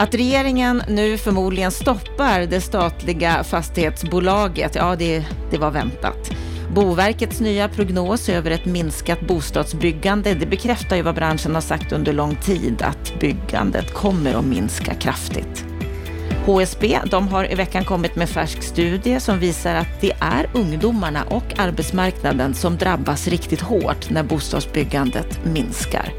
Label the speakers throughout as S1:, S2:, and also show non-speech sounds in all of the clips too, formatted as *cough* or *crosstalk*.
S1: Att regeringen nu förmodligen stoppar det statliga fastighetsbolaget, ja det, det var väntat. Boverkets nya prognos över ett minskat bostadsbyggande, det bekräftar ju vad branschen har sagt under lång tid, att byggandet kommer att minska kraftigt. HSB de har i veckan kommit med färsk studie som visar att det är ungdomarna och arbetsmarknaden som drabbas riktigt hårt när bostadsbyggandet minskar.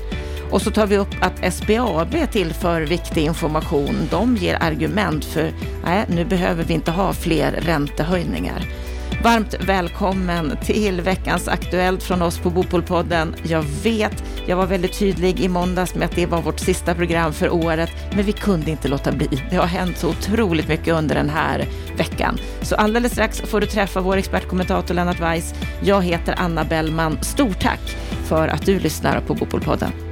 S1: Och så tar vi upp att SBAB tillför viktig information. De ger argument för nej, nu behöver vi inte ha fler räntehöjningar. Varmt välkommen till veckans Aktuellt från oss på Bopolpodden. Jag vet, jag var väldigt tydlig i måndags med att det var vårt sista program för året, men vi kunde inte låta bli. Det har hänt så otroligt mycket under den här veckan. Så alldeles strax får du träffa vår expertkommentator Lennart Weiss. Jag heter Anna Bellman. Stort tack för att du lyssnar på Bopolpodden.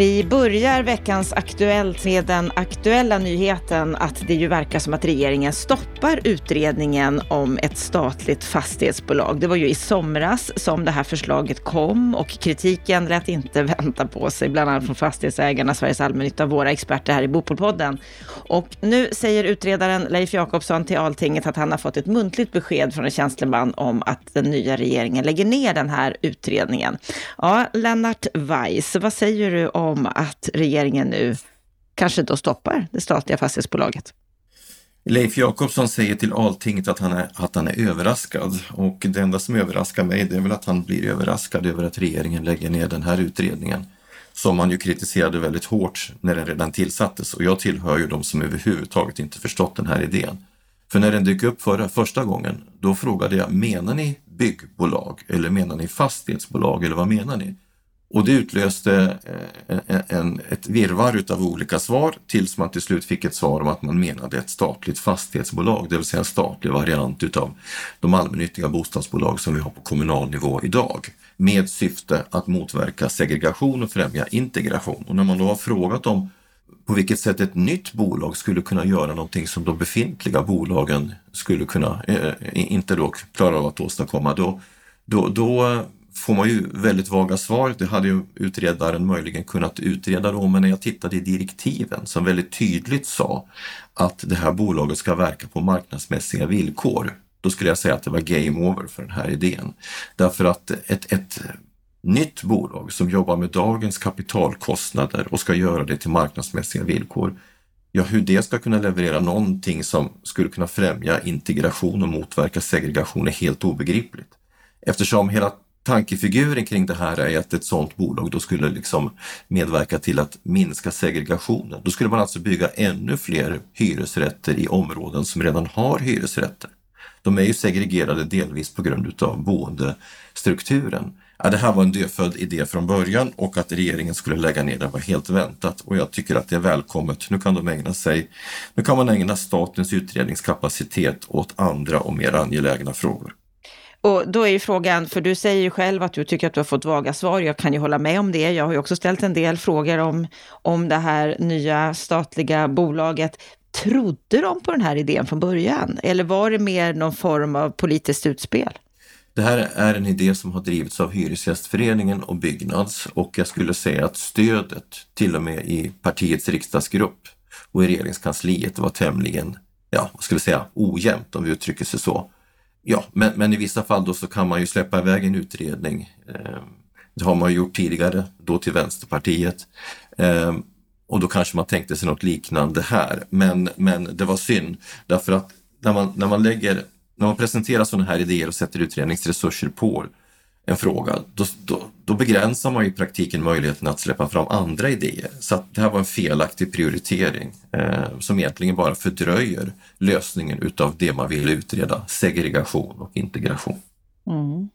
S1: Vi börjar veckans Aktuellt med den aktuella nyheten att det ju verkar som att regeringen stoppar utredningen om ett statligt fastighetsbolag. Det var ju i somras som det här förslaget kom och kritiken lät inte *laughs* vänta på sig, bland annat från Fastighetsägarna, Sveriges Allmännytta, våra experter här i Bopolpodden. Och nu säger utredaren Leif Jakobsson till Altinget att han har fått ett muntligt besked från en tjänsteman om att den nya regeringen lägger ner den här utredningen. Ja, Lennart Weiss, vad säger du om om att regeringen nu kanske då stoppar det statliga fastighetsbolaget.
S2: Leif Jakobsson säger till Altinget att han, är, att han är överraskad och det enda som överraskar mig det är väl att han blir överraskad över att regeringen lägger ner den här utredningen som man ju kritiserade väldigt hårt när den redan tillsattes och jag tillhör ju de som överhuvudtaget inte förstått den här idén. För när den dök upp förra, första gången, då frågade jag, menar ni byggbolag eller menar ni fastighetsbolag eller vad menar ni? Och det utlöste eh, en, en, ett virvar utav olika svar tills man till slut fick ett svar om att man menade ett statligt fastighetsbolag, det vill säga en statlig variant utav de allmännyttiga bostadsbolag som vi har på kommunal nivå idag med syfte att motverka segregation och främja integration. Och när man då har frågat om på vilket sätt ett nytt bolag skulle kunna göra någonting som de befintliga bolagen skulle kunna, eh, eh inte då klara av att åstadkomma, då, då, då får man ju väldigt vaga svar. Det hade ju utredaren möjligen kunnat utreda då, men när jag tittade i direktiven som väldigt tydligt sa att det här bolaget ska verka på marknadsmässiga villkor, då skulle jag säga att det var game over för den här idén. Därför att ett, ett nytt bolag som jobbar med dagens kapitalkostnader och ska göra det till marknadsmässiga villkor, ja, hur det ska kunna leverera någonting som skulle kunna främja integration och motverka segregation är helt obegripligt. Eftersom hela tankefiguren kring det här är att ett sådant bolag då skulle liksom medverka till att minska segregationen. Då skulle man alltså bygga ännu fler hyresrätter i områden som redan har hyresrätter. De är ju segregerade delvis på grund utav boendestrukturen. Ja, det här var en dödfödd idé från början och att regeringen skulle lägga ner den var helt väntat och jag tycker att det är välkommet. Nu kan de ägna sig, nu kan man ägna statens utredningskapacitet åt andra och mer angelägna frågor.
S1: Och då är ju frågan, för du säger ju själv att du tycker att du har fått vaga svar. Jag kan ju hålla med om det. Jag har ju också ställt en del frågor om, om det här nya statliga bolaget. Trodde de på den här idén från början? Eller var det mer någon form av politiskt utspel?
S2: Det här är en idé som har drivits av Hyresgästföreningen och Byggnads och jag skulle säga att stödet till och med i partiets riksdagsgrupp och i regeringskansliet var tämligen, ja, vad ska vi säga, ojämnt om vi uttrycker sig så. Ja, men, men i vissa fall då så kan man ju släppa iväg en utredning. Ehm, det har man gjort tidigare, då till Vänsterpartiet. Ehm, och då kanske man tänkte sig något liknande här. Men, men det var synd därför att när man, när man lägger, när man presenterar sådana här idéer och sätter utredningsresurser på en fråga, då, då, då, begränsar man i praktiken möjligheten att släppa fram andra idéer. Så det här var en felaktig prioritering eh, som egentligen bara fördröjer lösningen utav det man vill utreda, segregation och integration.
S1: Mm.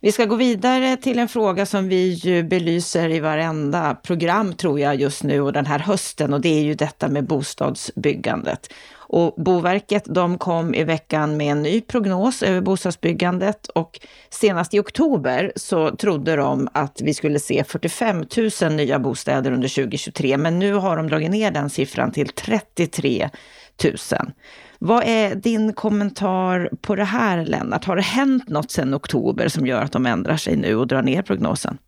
S1: Vi ska gå vidare till en fråga som vi ju belyser i varenda program tror jag just nu och den här hösten och det är ju detta med bostadsbyggandet. Och Boverket de kom i veckan med en ny prognos över bostadsbyggandet och senast i oktober så trodde de att vi skulle se 45 000 nya bostäder under 2023, men nu har de dragit ner den siffran till 33 000. Vad är din kommentar på det här, Lennart? Har det hänt något sedan oktober som gör att de ändrar sig nu och drar ner prognosen?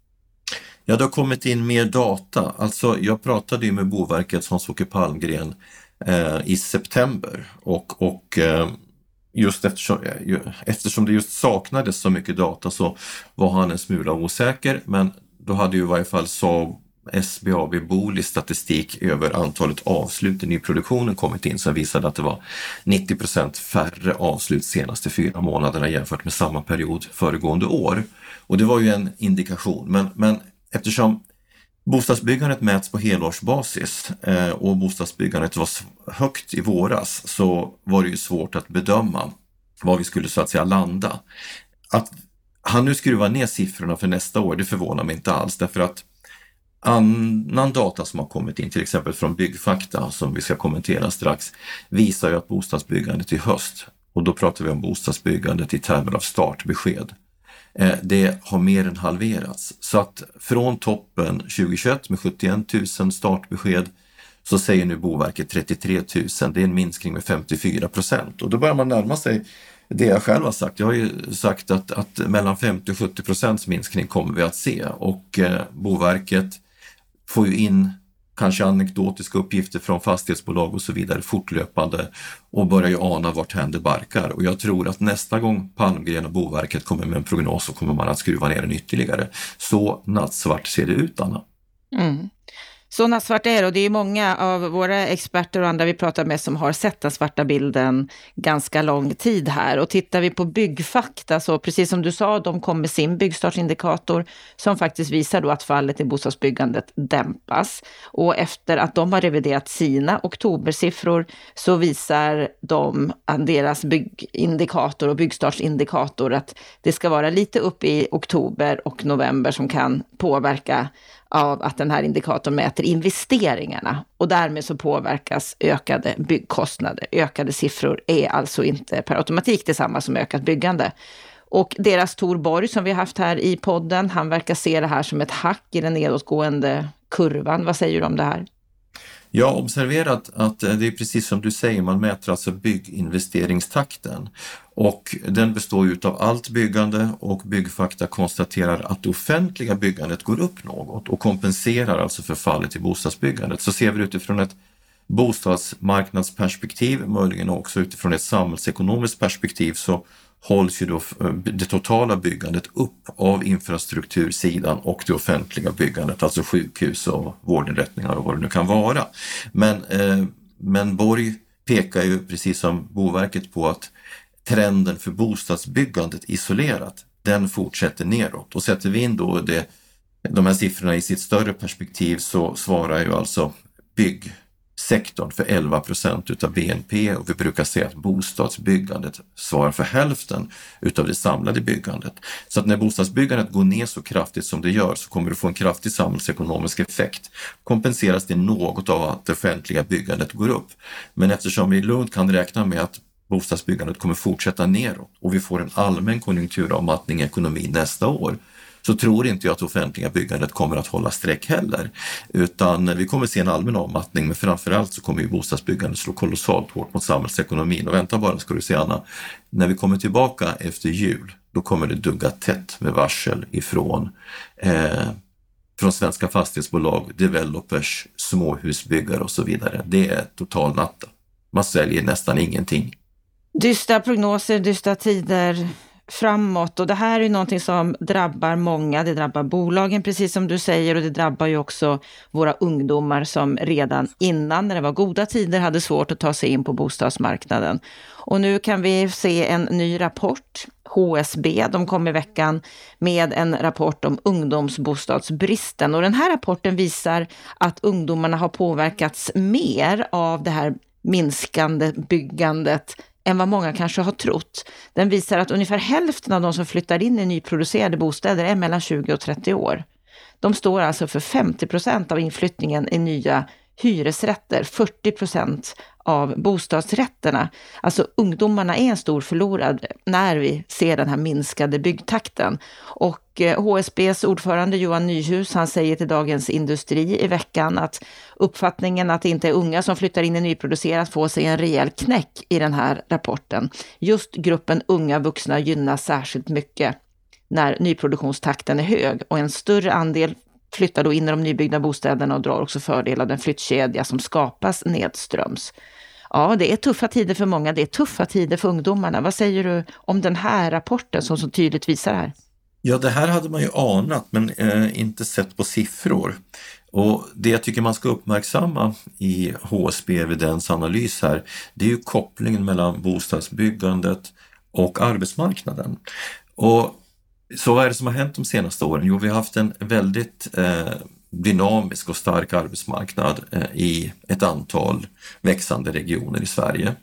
S2: Ja, det har kommit in mer data. Alltså, jag pratade ju med Boverkets Hans-Åke Palmgren eh, i september och, och eh, just eftersom, eh, eftersom det just saknades så mycket data så var han en smula osäker men då hade ju i varje fall Saab SBAB Bolis statistik över antalet avslut i nyproduktionen kommit in som visade att det var 90 procent färre avslut senaste fyra månaderna jämfört med samma period föregående år. Och det var ju en indikation, men, men eftersom bostadsbyggandet mäts på helårsbasis eh, och bostadsbyggandet var högt i våras så var det ju svårt att bedöma var vi skulle så att säga landa. Att han nu skruvar ner siffrorna för nästa år, det förvånar mig inte alls därför att Annan data som har kommit in, till exempel från Byggfakta som vi ska kommentera strax, visar ju att bostadsbyggandet i höst, och då pratar vi om bostadsbyggandet i termer av startbesked, eh, det har mer än halverats. Så att från toppen 2021 med 71 000 startbesked så säger nu Boverket 33 000. Det är en minskning med 54 procent och då börjar man närma sig det jag själv har sagt. Jag har ju sagt att, att mellan 50 och 70 procents minskning kommer vi att se och eh, Boverket får ju in kanske anekdotiska uppgifter från fastighetsbolag och så vidare fortlöpande och börjar ju ana vart händer barkar. Och jag tror att nästa gång Palmgren och Boverket kommer med en prognos så kommer man att skruva ner den ytterligare. Så nattsvart ser det ut, Anna.
S1: Mm. Så nattsvart är det och det är många av våra experter och andra vi pratar med som har sett den svarta bilden ganska lång tid här. Och tittar vi på byggfakta så precis som du sa, de kom med sin byggstartsindikator som faktiskt visar då att fallet i bostadsbyggandet dämpas. Och efter att de har reviderat sina oktobersiffror så visar de att deras byggindikator och byggstartsindikator att det ska vara lite upp i oktober och november som kan påverka av att den här indikatorn mäter investeringarna och därmed så påverkas ökade byggkostnader. Ökade siffror är alltså inte per automatik detsamma som ökat byggande. Och deras Tor Borg som vi har haft här i podden, han verkar se det här som ett hack i den nedåtgående kurvan. Vad säger du om det här?
S2: Jag har observerat att eh, det är precis som du säger, man mäter alltså bygginvesteringstakten och den består ju av allt byggande och Byggfakta konstaterar att det offentliga byggandet går upp något och kompenserar alltså för fallet i bostadsbyggandet. Så ser vi utifrån ett bostadsmarknadsperspektiv, möjligen också utifrån ett samhällsekonomiskt perspektiv så hålls ju då eh, det totala byggandet upp av infrastruktursidan och det offentliga byggandet, alltså sjukhus och vårdinrättningar och vad det nu kan vara. Men, eh, men Borg pekar ju precis som Boverket på att trenden för bostadsbyggandet isolerat, den fortsätter neråt. Och sätter vi in då det, de här siffrorna i sitt större perspektiv så svarar ju alltså bygg sektorn för 11 procent utav BNP och vi brukar säga att bostadsbyggandet svarar för hälften utav det samlade byggandet. Så att när bostadsbyggandet går ner så kraftigt som det gör så kommer det få en kraftig samhällsekonomisk effekt. Kompenseras det något av att det offentliga byggandet går upp. Men eftersom vi lugnt kan räkna med att bostadsbyggandet kommer fortsätta neråt och vi får en allmän konjunkturavmattning i ekonomin nästa år så tror inte jag att det offentliga byggandet kommer att hålla streck heller. Utan vi kommer se en allmän avmattning men framförallt så kommer ju bostadsbyggandet slå kolossalt hårt mot samhällsekonomin. Och vänta bara ska du se Anna, när vi kommer tillbaka efter jul då kommer det dugga tätt med varsel ifrån eh, från svenska fastighetsbolag, developers, småhusbyggare och så vidare. Det är total natta. Man säljer nästan ingenting.
S1: Dystra prognoser, dystra tider framåt och det här är någonting som drabbar många. Det drabbar bolagen precis som du säger och det drabbar ju också våra ungdomar som redan innan när det var goda tider hade svårt att ta sig in på bostadsmarknaden. Och nu kan vi se en ny rapport. HSB, de kom i veckan med en rapport om ungdomsbostadsbristen och den här rapporten visar att ungdomarna har påverkats mer av det här minskande byggandet än vad många kanske har trott. Den visar att ungefär hälften av de som flyttar in i nyproducerade bostäder är mellan 20 och 30 år. De står alltså för 50 procent av inflyttningen i nya hyresrätter, 40 procent av bostadsrätterna. Alltså ungdomarna är en stor förlorad när vi ser den här minskade byggtakten. Och eh, HSBs ordförande Johan Nyhus, han säger till Dagens Industri i veckan att uppfattningen att det inte är unga som flyttar in i nyproducerat får sig en rejäl knäck i den här rapporten. Just gruppen unga vuxna gynnas särskilt mycket när nyproduktionstakten är hög och en större andel flyttar då in i de nybyggda bostäderna och drar också fördel av den flyttkedja som skapas nedströms. Ja, det är tuffa tider för många. Det är tuffa tider för ungdomarna. Vad säger du om den här rapporten som så tydligt visar det här?
S2: Ja, det här hade man ju anat men eh, inte sett på siffror. Och Det jag tycker man ska uppmärksamma i HSB evidensanalys här, det är ju kopplingen mellan bostadsbyggandet och arbetsmarknaden. Och så vad är det som har hänt de senaste åren? Jo, vi har haft en väldigt eh, dynamisk och stark arbetsmarknad eh, i ett antal växande regioner i Sverige.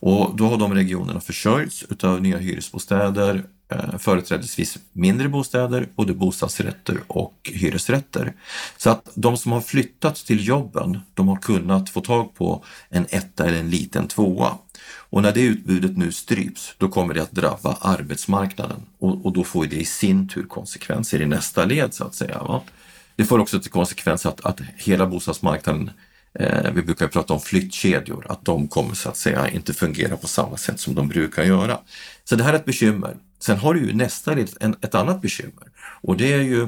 S2: Och då har de regionerna försörjts utav nya hyresbostäder, eh, företrädesvis mindre bostäder, både bostadsrätter och hyresrätter. Så att de som har flyttat till jobben, de har kunnat få tag på en etta eller en liten tvåa. Och när det utbudet nu stryps, då kommer det att drabba arbetsmarknaden och, och då får det i sin tur konsekvenser i nästa led så att säga. Va? Det får också till konsekvens att, att hela bostadsmarknaden eh, vi brukar prata om flyttkedjor, att de kommer så att säga inte fungera på samma sätt som de brukar göra. Så det här är ett bekymmer. Sen har du ju nästa led en, ett annat bekymmer och det är ju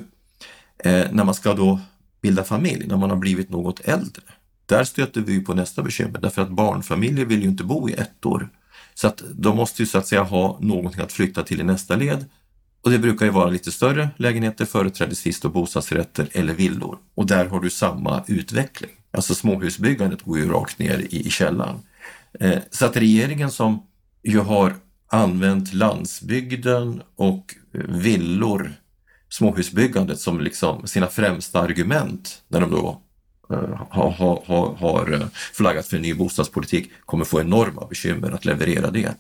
S2: eh, när man ska då bilda familj, när man har blivit något äldre. Där stöter vi på nästa bekymmer därför att barnfamiljer vill ju inte bo i ettor. Så att de måste ju så att säga ha någonting att flytta till i nästa led. Och det brukar ju vara lite större lägenheter, företrädesvis då bostadsrätter eller villor. Och där har du samma utveckling. Alltså småhusbyggandet går ju rakt ner i, i källan. Eh, så att regeringen som ju har använt landsbygden och villor, småhusbyggandet som liksom sina främsta argument när de då Eh, har, har, har flaggat för en ny bostadspolitik kommer få enorma bekymmer att leverera det.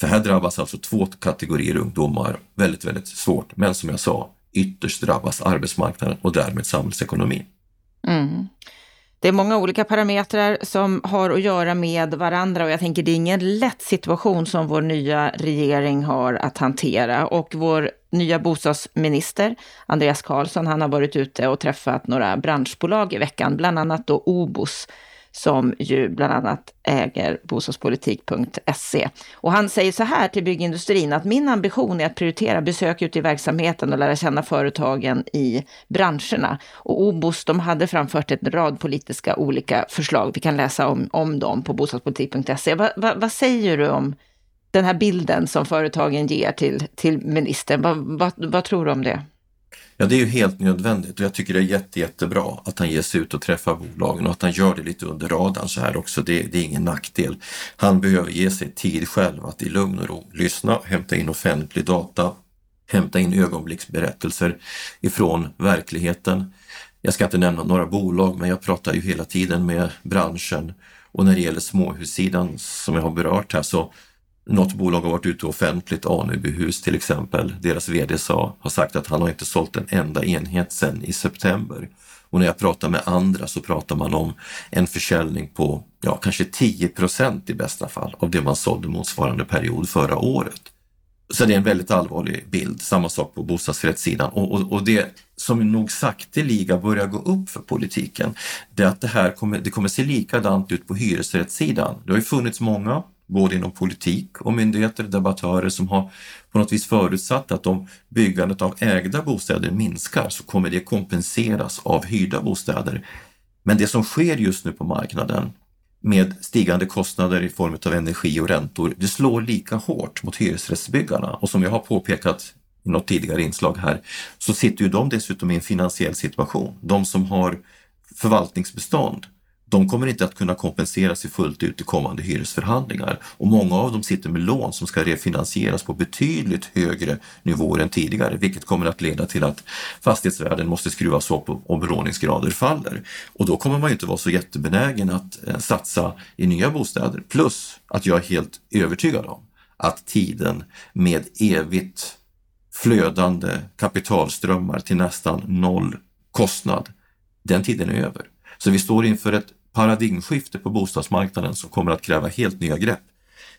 S2: För här drabbas alltså två kategorier ungdomar väldigt, väldigt svårt. Men som jag sa, ytterst drabbas arbetsmarknaden och därmed samhällsekonomin.
S1: Mm. Det är många olika parametrar som har att göra med varandra och jag tänker det är ingen lätt situation som vår nya regering har att hantera. Och vår nya bostadsminister, Andreas Karlsson, han har varit ute och träffat några branschbolag i veckan, bland annat då Obos som ju bland annat äger bostadspolitik.se. Och han säger så här till byggindustrin att min ambition är att prioritera besök ute i verksamheten och lära känna företagen i branscherna. Och Obos, de hade framfört en rad politiska olika förslag. Vi kan läsa om, om dem på bostadspolitik.se. Va, va, vad säger du om den här bilden som företagen ger till, till ministern? Va, va, vad tror du om det?
S2: Ja, det är ju helt nödvändigt och jag tycker det är jätte, jättebra att han ger sig ut och träffar bolagen och att han gör det lite under radarn så här också. Det, det är ingen nackdel. Han behöver ge sig tid själv att i lugn och ro lyssna, hämta in offentlig data, hämta in ögonblicksberättelser ifrån verkligheten. Jag ska inte nämna några bolag, men jag pratar ju hela tiden med branschen och när det gäller småhussidan som jag har berört här så något bolag har varit ute offentligt, Anebyhus till exempel. Deras VD sa, har sagt att han har inte sålt en enda enhet sedan i september. Och när jag pratar med andra så pratar man om en försäljning på ja, kanske 10% i bästa fall av det man sålde motsvarande period förra året. Så det är en väldigt allvarlig bild. Samma sak på bostadsrättssidan. Och, och, och det som nog sakteliga börjar gå upp för politiken, det är att det här kommer, det kommer se likadant ut på hyresrättssidan. Det har ju funnits många både inom politik och myndigheter, debattörer som har på något vis förutsatt att om byggandet av ägda bostäder minskar så kommer det kompenseras av hyrda bostäder. Men det som sker just nu på marknaden med stigande kostnader i form av energi och räntor, det slår lika hårt mot hyresrättsbyggarna. Och som jag har påpekat i något tidigare inslag här, så sitter ju de dessutom i en finansiell situation. De som har förvaltningsbestånd de kommer inte att kunna kompensera sig fullt ut i kommande hyresförhandlingar och många av dem sitter med lån som ska refinansieras på betydligt högre nivåer än tidigare, vilket kommer att leda till att fastighetsvärden måste skruvas upp om belåningsgrader faller. Och då kommer man inte vara så jättebenägen att eh, satsa i nya bostäder. Plus att jag är helt övertygad om att tiden med evigt flödande kapitalströmmar till nästan noll kostnad, den tiden är över. Så vi står inför ett paradigmskifte på bostadsmarknaden som kommer att kräva helt nya grepp.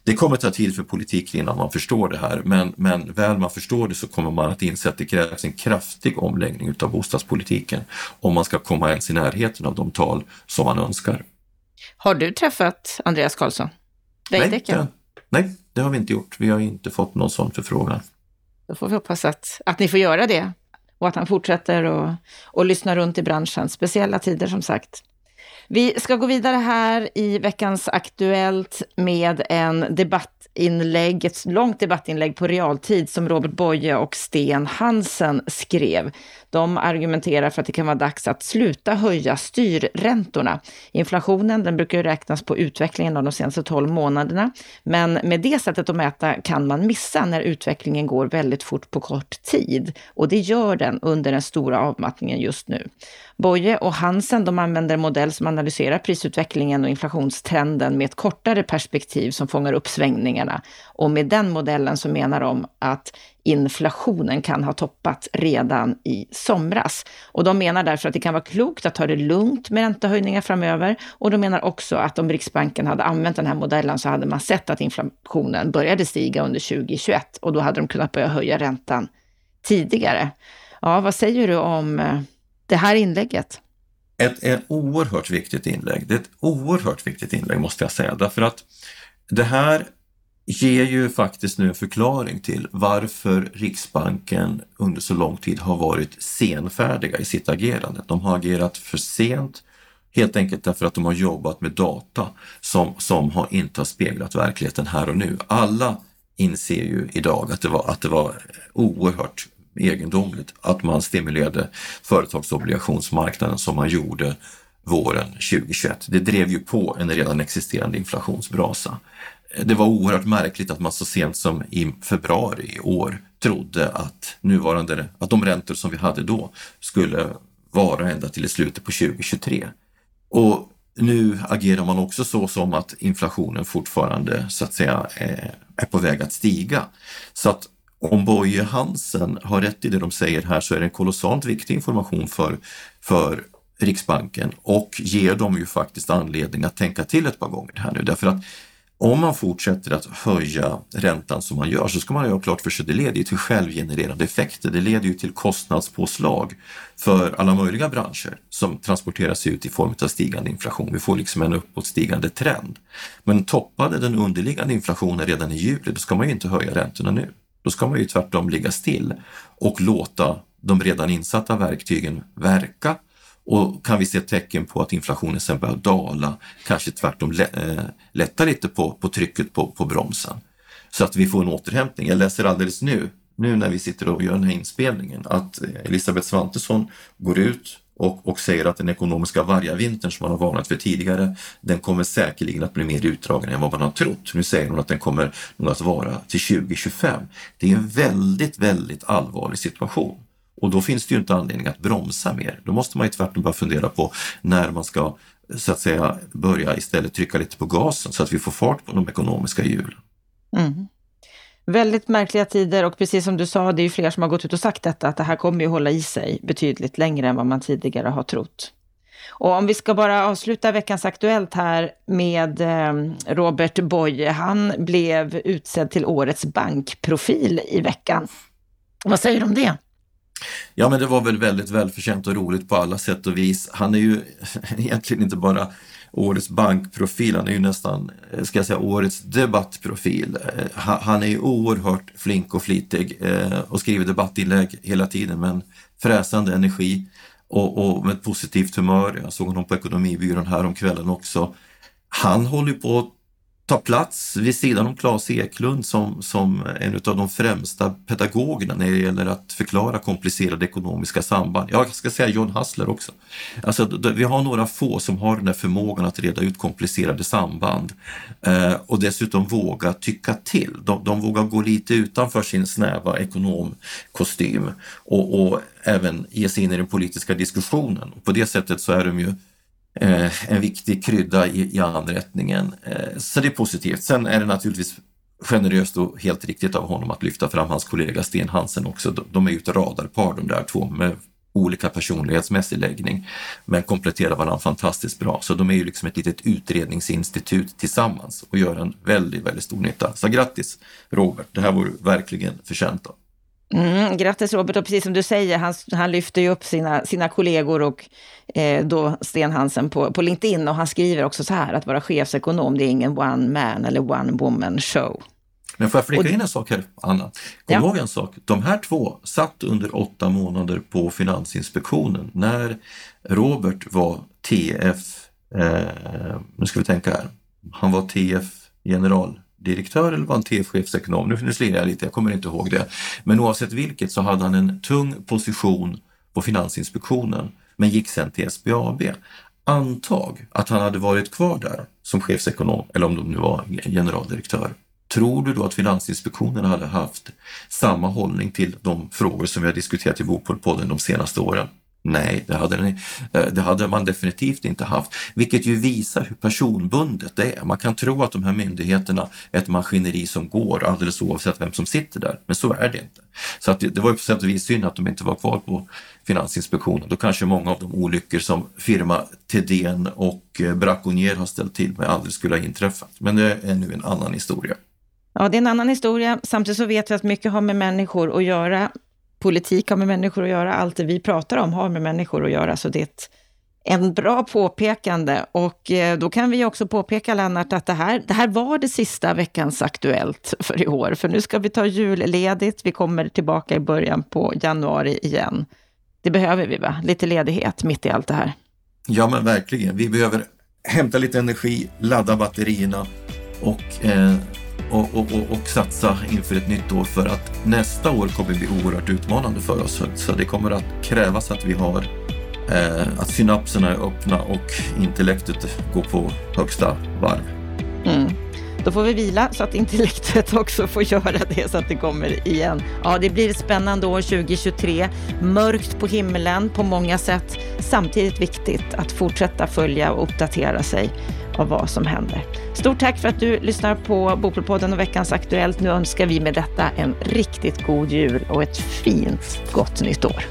S2: Det kommer ta tid för politiken innan man förstår det här, men, men väl man förstår det så kommer man att inse att det krävs en kraftig omläggning av bostadspolitiken om man ska komma ens i närheten av de tal som man önskar.
S1: Har du träffat Andreas Karlsson?
S2: Nej det, nej, det har vi inte gjort. Vi har inte fått någon sån förfrågan.
S1: Då får vi hoppas att, att ni får göra det. och att han fortsätter att och lyssna runt i branschen. Speciella tider som sagt. Vi ska gå vidare här i veckans Aktuellt med en debattinlägg, ett långt debattinlägg på realtid som Robert Boye och Sten Hansen skrev. De argumenterar för att det kan vara dags att sluta höja styrräntorna. Inflationen den brukar räknas på utvecklingen av de senaste 12 månaderna, men med det sättet att mäta kan man missa när utvecklingen går väldigt fort på kort tid. Och det gör den under den stora avmattningen just nu. Boye och Hansen de använder en modell som man analyserar prisutvecklingen och inflationstrenden med ett kortare perspektiv som fångar upp svängningarna. Och med den modellen så menar de att inflationen kan ha toppat redan i somras. Och de menar därför att det kan vara klokt att ta det lugnt med räntehöjningar framöver. Och de menar också att om Riksbanken hade använt den här modellen så hade man sett att inflationen började stiga under 2021 och då hade de kunnat börja höja räntan tidigare. Ja, vad säger du om eh, det här inlägget?
S2: Ett, ett oerhört viktigt inlägg. Det är ett oerhört viktigt inlägg måste jag säga, därför att det här ger ju faktiskt nu en förklaring till varför Riksbanken under så lång tid har varit senfärdiga i sitt agerande. De har agerat för sent, helt enkelt därför att de har jobbat med data som, som har inte har speglat verkligheten här och nu. Alla inser ju idag att det var, att det var oerhört egendomligt att man stimulerade företagsobligationsmarknaden som man gjorde våren 2021. Det drev ju på en redan existerande inflationsbrasa det var oerhört märkligt att man så sent som i februari i år trodde att nuvarande, att de räntor som vi hade då skulle vara ända till i slutet på 2023. Och nu agerar man också så som att inflationen fortfarande så att säga eh, är på väg att stiga. Så att om Boje Hansen har rätt i det de säger här så är det en kolossalt viktig information för, för Riksbanken och ger dem ju faktiskt anledning att tänka till ett par gånger här nu därför att om man fortsätter att höja räntan som man gör så ska man ha klart för sig att det leder till självgenererande effekter. Det leder ju till kostnadspåslag för alla möjliga branscher som transporteras ut i form av stigande inflation. Vi får liksom en uppåtstigande trend. Men toppade den underliggande inflationen redan i juli, då ska man ju inte höja räntorna nu. Då ska man ju tvärtom ligga still och låta de redan insatta verktygen verka och kan vi se tecken på att inflationen sen börjar dala, kanske tvärtom eh, lätta lite på, på trycket på, på bromsen. Så att vi får en återhämtning. Jag läser alldeles nu, nu när vi sitter och gör den här inspelningen, att Elisabeth Svantesson går ut och, och säger att den ekonomiska vargavintern som man har varnat för tidigare, den kommer säkerligen att bli mer utdragen än vad man har trott. Nu säger hon att den kommer nog att vara till 2025. Det är en väldigt, väldigt allvarlig situation. Och då finns det ju inte anledning att bromsa mer. Då måste man ju tvärtom bara fundera på när man ska så att säga börja istället trycka lite på gasen så att vi får fart på de ekonomiska hjulen. Mm.
S1: Väldigt märkliga tider och precis som du sa, det är ju fler som har gått ut och sagt detta, att det här kommer ju hålla i sig betydligt längre än vad man tidigare har trott. Och om vi ska bara avsluta veckans Aktuellt här med eh, Robert Boye. Han blev utsedd till årets bankprofil i veckan. Vad säger du om det?
S2: Ja, men det var väl väldigt välförtjänt och roligt på alla sätt och vis. Han är ju *laughs* egentligen inte bara årets bankprofil, han är ju nästan, eh, ska jag säga, årets debattprofil. Eh, han är ju oerhört flink och flitig eh, och skriver debattinlägg hela tiden med en fräsande energi och, och med ett positivt humör. Jag såg honom på Ekonomibyrån här om kvällen också. Han håller på att ta plats vid sidan om Claes Eklund som, som en av de främsta pedagogerna när det gäller att förklara komplicerade ekonomiska samband. Jag ska säga John Hassler också. Alltså, vi har några få som har den här förmågan att reda ut komplicerade samband eh, och dessutom våga tycka till. De, de vågar gå lite utanför sin snäva ekonomkostym och, och även ge sig in i den politiska diskussionen. Och på det sättet så är de ju Mm. eh, en viktig krydda i, i anrättningen. Eh, så det är positivt. Sen är det naturligtvis generöst och helt riktigt av honom att lyfta fram hans kollega Sten Hansen också. De, de är ju ett radarpar de där två med olika personlighetsmässig läggning men kompletterar varandra fantastiskt bra. Så de är ju liksom ett litet utredningsinstitut tillsammans och gör en väldigt, väldigt stor nytta. Så grattis Robert, det här var du verkligen förtjänt av.
S1: Mm, grattis Robert, och precis som du säger, han, han lyfter ju upp sina, sina kollegor och eh, då Sten Hansen på, på LinkedIn och han skriver också så här att vara chefsekonom, det är ingen one man eller one woman show.
S2: Men får jag flika in en sak här, Anna? Kom ja. ihåg en sak. De här två satt under åtta månader på Finansinspektionen när Robert var TF, eh, nu ska vi tänka här, han var TF direktör eller var han TF-chefsekonom? Nu, nu slirar jag lite, jag kommer inte ihåg det. Men oavsett vilket så hade han en tung position på Finansinspektionen men gick sen till SBAB. Antag att han hade varit kvar där som chefsekonom eller om de nu var generaldirektör. Tror du då att Finansinspektionen hade haft samma hållning till de frågor som vi har diskuterat i Bopolpodden de senaste åren? Nej, det hade, den, eh, det hade man definitivt inte haft, vilket ju visar hur personbundet det är. Man kan tro att de här myndigheterna är ett maskineri som går alldeles oavsett vem som sitter där, men så är det inte. Så att det, det var ju på sätt och vis synd att de inte var kvar på Finansinspektionen. Då kanske många av de olyckor som firma Tedén och eh, Braconier har ställt till med aldrig skulle ha inträffat. Men det är nu en annan historia.
S1: Ja, det är en annan historia. Samtidigt så vet vi att mycket har med människor att göra politik har med människor att göra, allt det vi pratar om har med människor att göra, så det är ett, en bra påpekande. Och eh, då kan vi också påpeka, Lennart, att det här, det här var det sista veckans Aktuellt för i år, för nu ska vi ta julledigt. Vi kommer tillbaka i början på januari igen. Det behöver vi, va? Lite ledighet mitt i allt det här.
S2: Ja, men verkligen. Vi behöver hämta lite energi, ladda batterierna och eh, och, och, och, och, satsa inför ett nytt år för att nästa år kommer bli oerhört utmanande för oss. Så det kommer att krävas att vi har eh, att synapserna är öppna och intellektet går på högsta varv.
S1: Mm. Då får vi vila så att intellektet också får göra det så att det kommer igen. Ja, det blir ett spännande år 2023. Mörkt på himlen på många sätt. Samtidigt viktigt att fortsätta följa och uppdatera sig av vad som händer. Stort tack för att du lyssnar på Bopolpodden och veckans Aktuellt. Nu önskar vi med detta en riktigt god jul och ett fint gott nytt år.